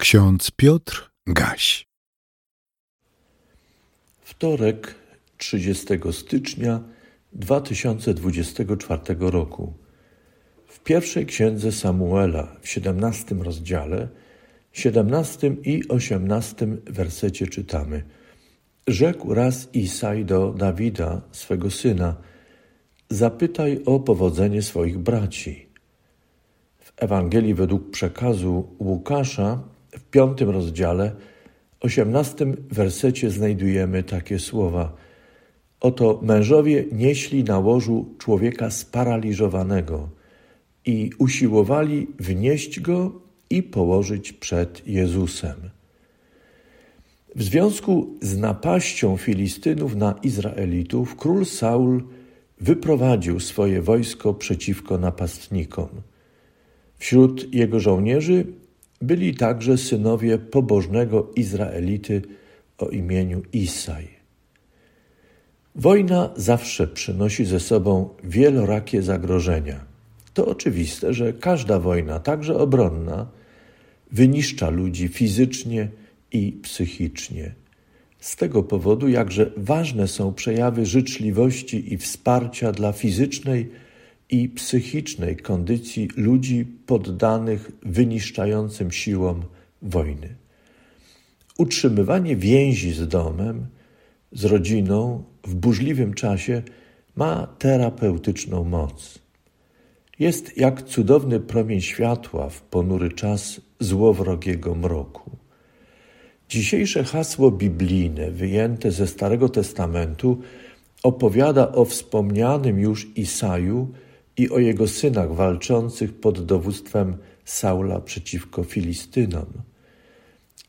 Ksiądz Piotr Gaś. Wtorek 30 stycznia 2024 roku. W pierwszej księdze Samuela w 17 rozdziale, 17 i 18 wersecie czytamy: Rzekł raz Isaj do Dawida, swego syna: Zapytaj o powodzenie swoich braci. W Ewangelii według przekazu Łukasza piątym rozdziale, osiemnastym wersecie znajdujemy takie słowa. Oto mężowie nieśli na łożu człowieka sparaliżowanego i usiłowali wnieść go i położyć przed Jezusem. W związku z napaścią Filistynów na Izraelitów, król Saul wyprowadził swoje wojsko przeciwko napastnikom. Wśród jego żołnierzy byli także synowie pobożnego Izraelity o imieniu Isaj. Wojna zawsze przynosi ze sobą wielorakie zagrożenia. To oczywiste, że każda wojna, także obronna, wyniszcza ludzi fizycznie i psychicznie. Z tego powodu jakże ważne są przejawy życzliwości i wsparcia dla fizycznej i psychicznej kondycji ludzi poddanych wyniszczającym siłom wojny. Utrzymywanie więzi z domem, z rodziną w burzliwym czasie ma terapeutyczną moc. Jest jak cudowny promień światła w ponury czas złowrogiego mroku. Dzisiejsze hasło biblijne, wyjęte ze Starego Testamentu, opowiada o wspomnianym już Isaju, i o jego synach walczących pod dowództwem Saula przeciwko Filistynom.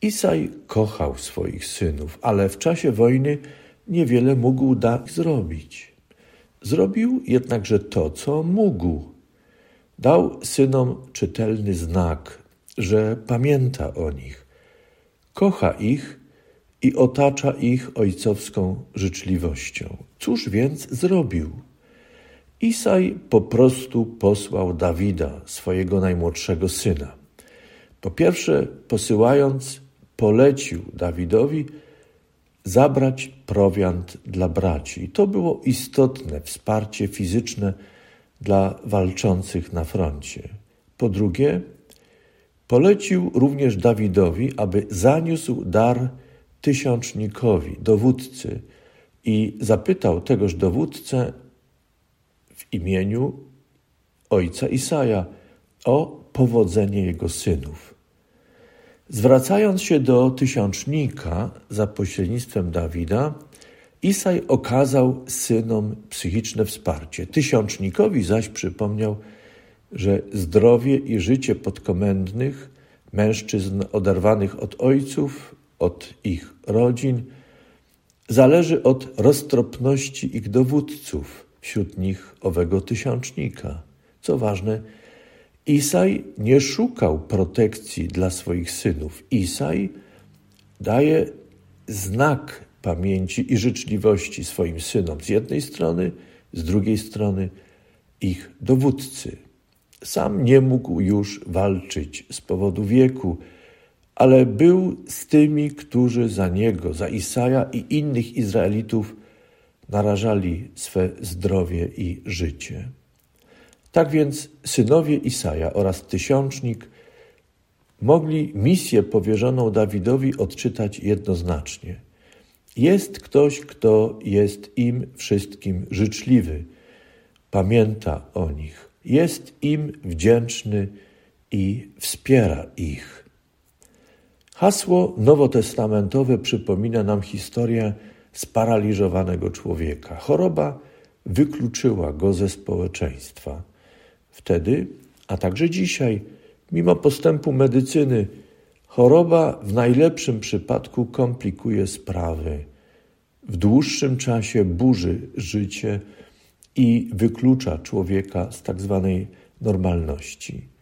Isaj kochał swoich synów, ale w czasie wojny niewiele mógł dać zrobić. Zrobił jednakże to, co mógł. Dał synom czytelny znak, że pamięta o nich, kocha ich i otacza ich ojcowską życzliwością. Cóż więc zrobił? Isaj po prostu posłał Dawida, swojego najmłodszego syna. Po pierwsze, posyłając, polecił Dawidowi zabrać prowiant dla braci. I to było istotne wsparcie fizyczne dla walczących na froncie. Po drugie, polecił również Dawidowi, aby zaniósł dar tysiącznikowi, dowódcy, i zapytał tegoż dowódcę w imieniu ojca Isaja o powodzenie jego synów. Zwracając się do tysiącznika za pośrednictwem Dawida, Isaj okazał synom psychiczne wsparcie. Tysiącznikowi zaś przypomniał, że zdrowie i życie podkomendnych, mężczyzn oderwanych od ojców, od ich rodzin, zależy od roztropności ich dowódców, wśród nich owego tysiącznika. Co ważne, Isaj nie szukał protekcji dla swoich synów. Isaj daje znak pamięci i życzliwości swoim synom z jednej strony, z drugiej strony ich dowódcy. Sam nie mógł już walczyć z powodu wieku, ale był z tymi, którzy za niego, za Isaja i innych Izraelitów narażali swe zdrowie i życie. Tak więc synowie Isaja oraz tysiącznik mogli misję powierzoną Dawidowi odczytać jednoznacznie. Jest ktoś, kto jest im wszystkim życzliwy, pamięta o nich, jest im wdzięczny i wspiera ich. Hasło nowotestamentowe przypomina nam historię sparaliżowanego człowieka. Choroba wykluczyła go ze społeczeństwa. Wtedy, a także dzisiaj, mimo postępu medycyny, choroba w najlepszym przypadku komplikuje sprawy, w dłuższym czasie burzy życie i wyklucza człowieka z tak zwanej normalności.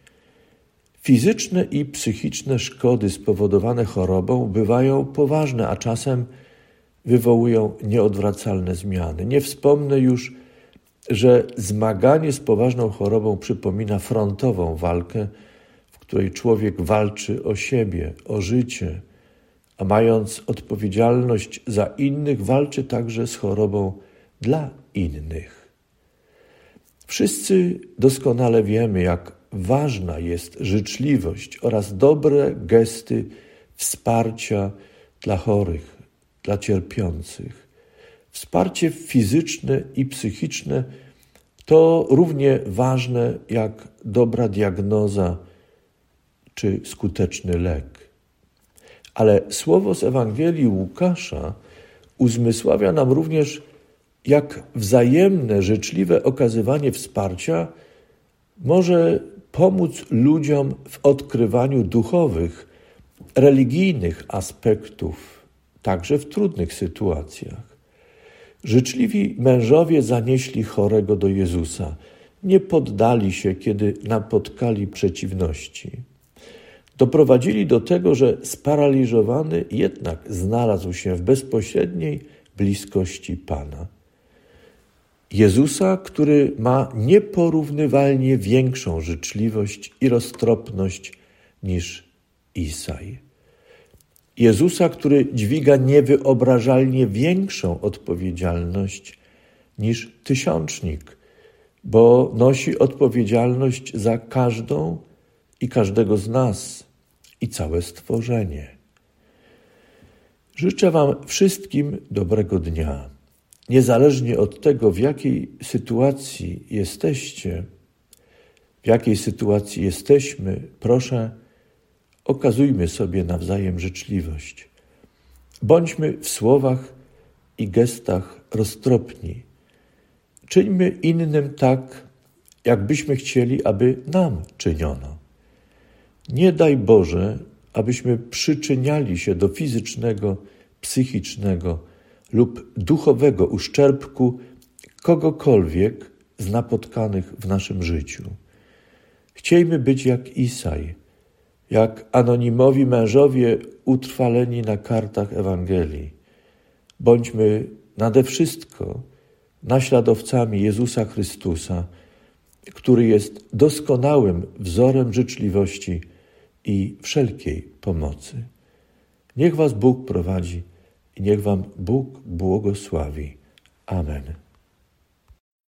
Fizyczne i psychiczne szkody spowodowane chorobą bywają poważne, a czasem wywołują nieodwracalne zmiany. Nie wspomnę już, że zmaganie z poważną chorobą przypomina frontową walkę, w której człowiek walczy o siebie, o życie, a mając odpowiedzialność za innych, walczy także z chorobą dla innych. Wszyscy doskonale wiemy, jak ważna jest życzliwość oraz dobre gesty wsparcia dla chorych, dla cierpiących. Wsparcie fizyczne i psychiczne to równie ważne jak dobra diagnoza czy skuteczny lek. Ale słowo z Ewangelii Łukasza uzmysławia nam również, jak wzajemne, życzliwe okazywanie wsparcia może pomóc ludziom w odkrywaniu duchowych, religijnych aspektów, także w trudnych sytuacjach. Życzliwi mężowie zanieśli chorego do Jezusa, nie poddali się, kiedy napotkali przeciwności. Doprowadzili do tego, że sparaliżowany jednak znalazł się w bezpośredniej bliskości Pana. Jezusa, który ma nieporównywalnie większą życzliwość i roztropność niż Isaj. Jezusa, który dźwiga niewyobrażalnie większą odpowiedzialność niż tysiącznik, bo nosi odpowiedzialność za każdą i każdego z nas i całe stworzenie. Życzę Wam wszystkim dobrego dnia. Niezależnie od tego, w jakiej sytuacji jesteście, w jakiej sytuacji jesteśmy, proszę, okazujmy sobie nawzajem życzliwość. Bądźmy w słowach i gestach roztropni. Czyńmy innym tak, jakbyśmy chcieli, aby nam czyniono. Nie daj Boże, abyśmy przyczyniali się do fizycznego, psychicznego lub duchowego uszczerbku kogokolwiek z napotkanych w naszym życiu. Chciejmy być jak Isaj, jak anonimowi mężowie utrwaleni na kartach Ewangelii. Bądźmy nade wszystko naśladowcami Jezusa Chrystusa, który jest doskonałym wzorem życzliwości i wszelkiej pomocy. Niech Was Bóg prowadzi i niech Wam Bóg błogosławi. Amen.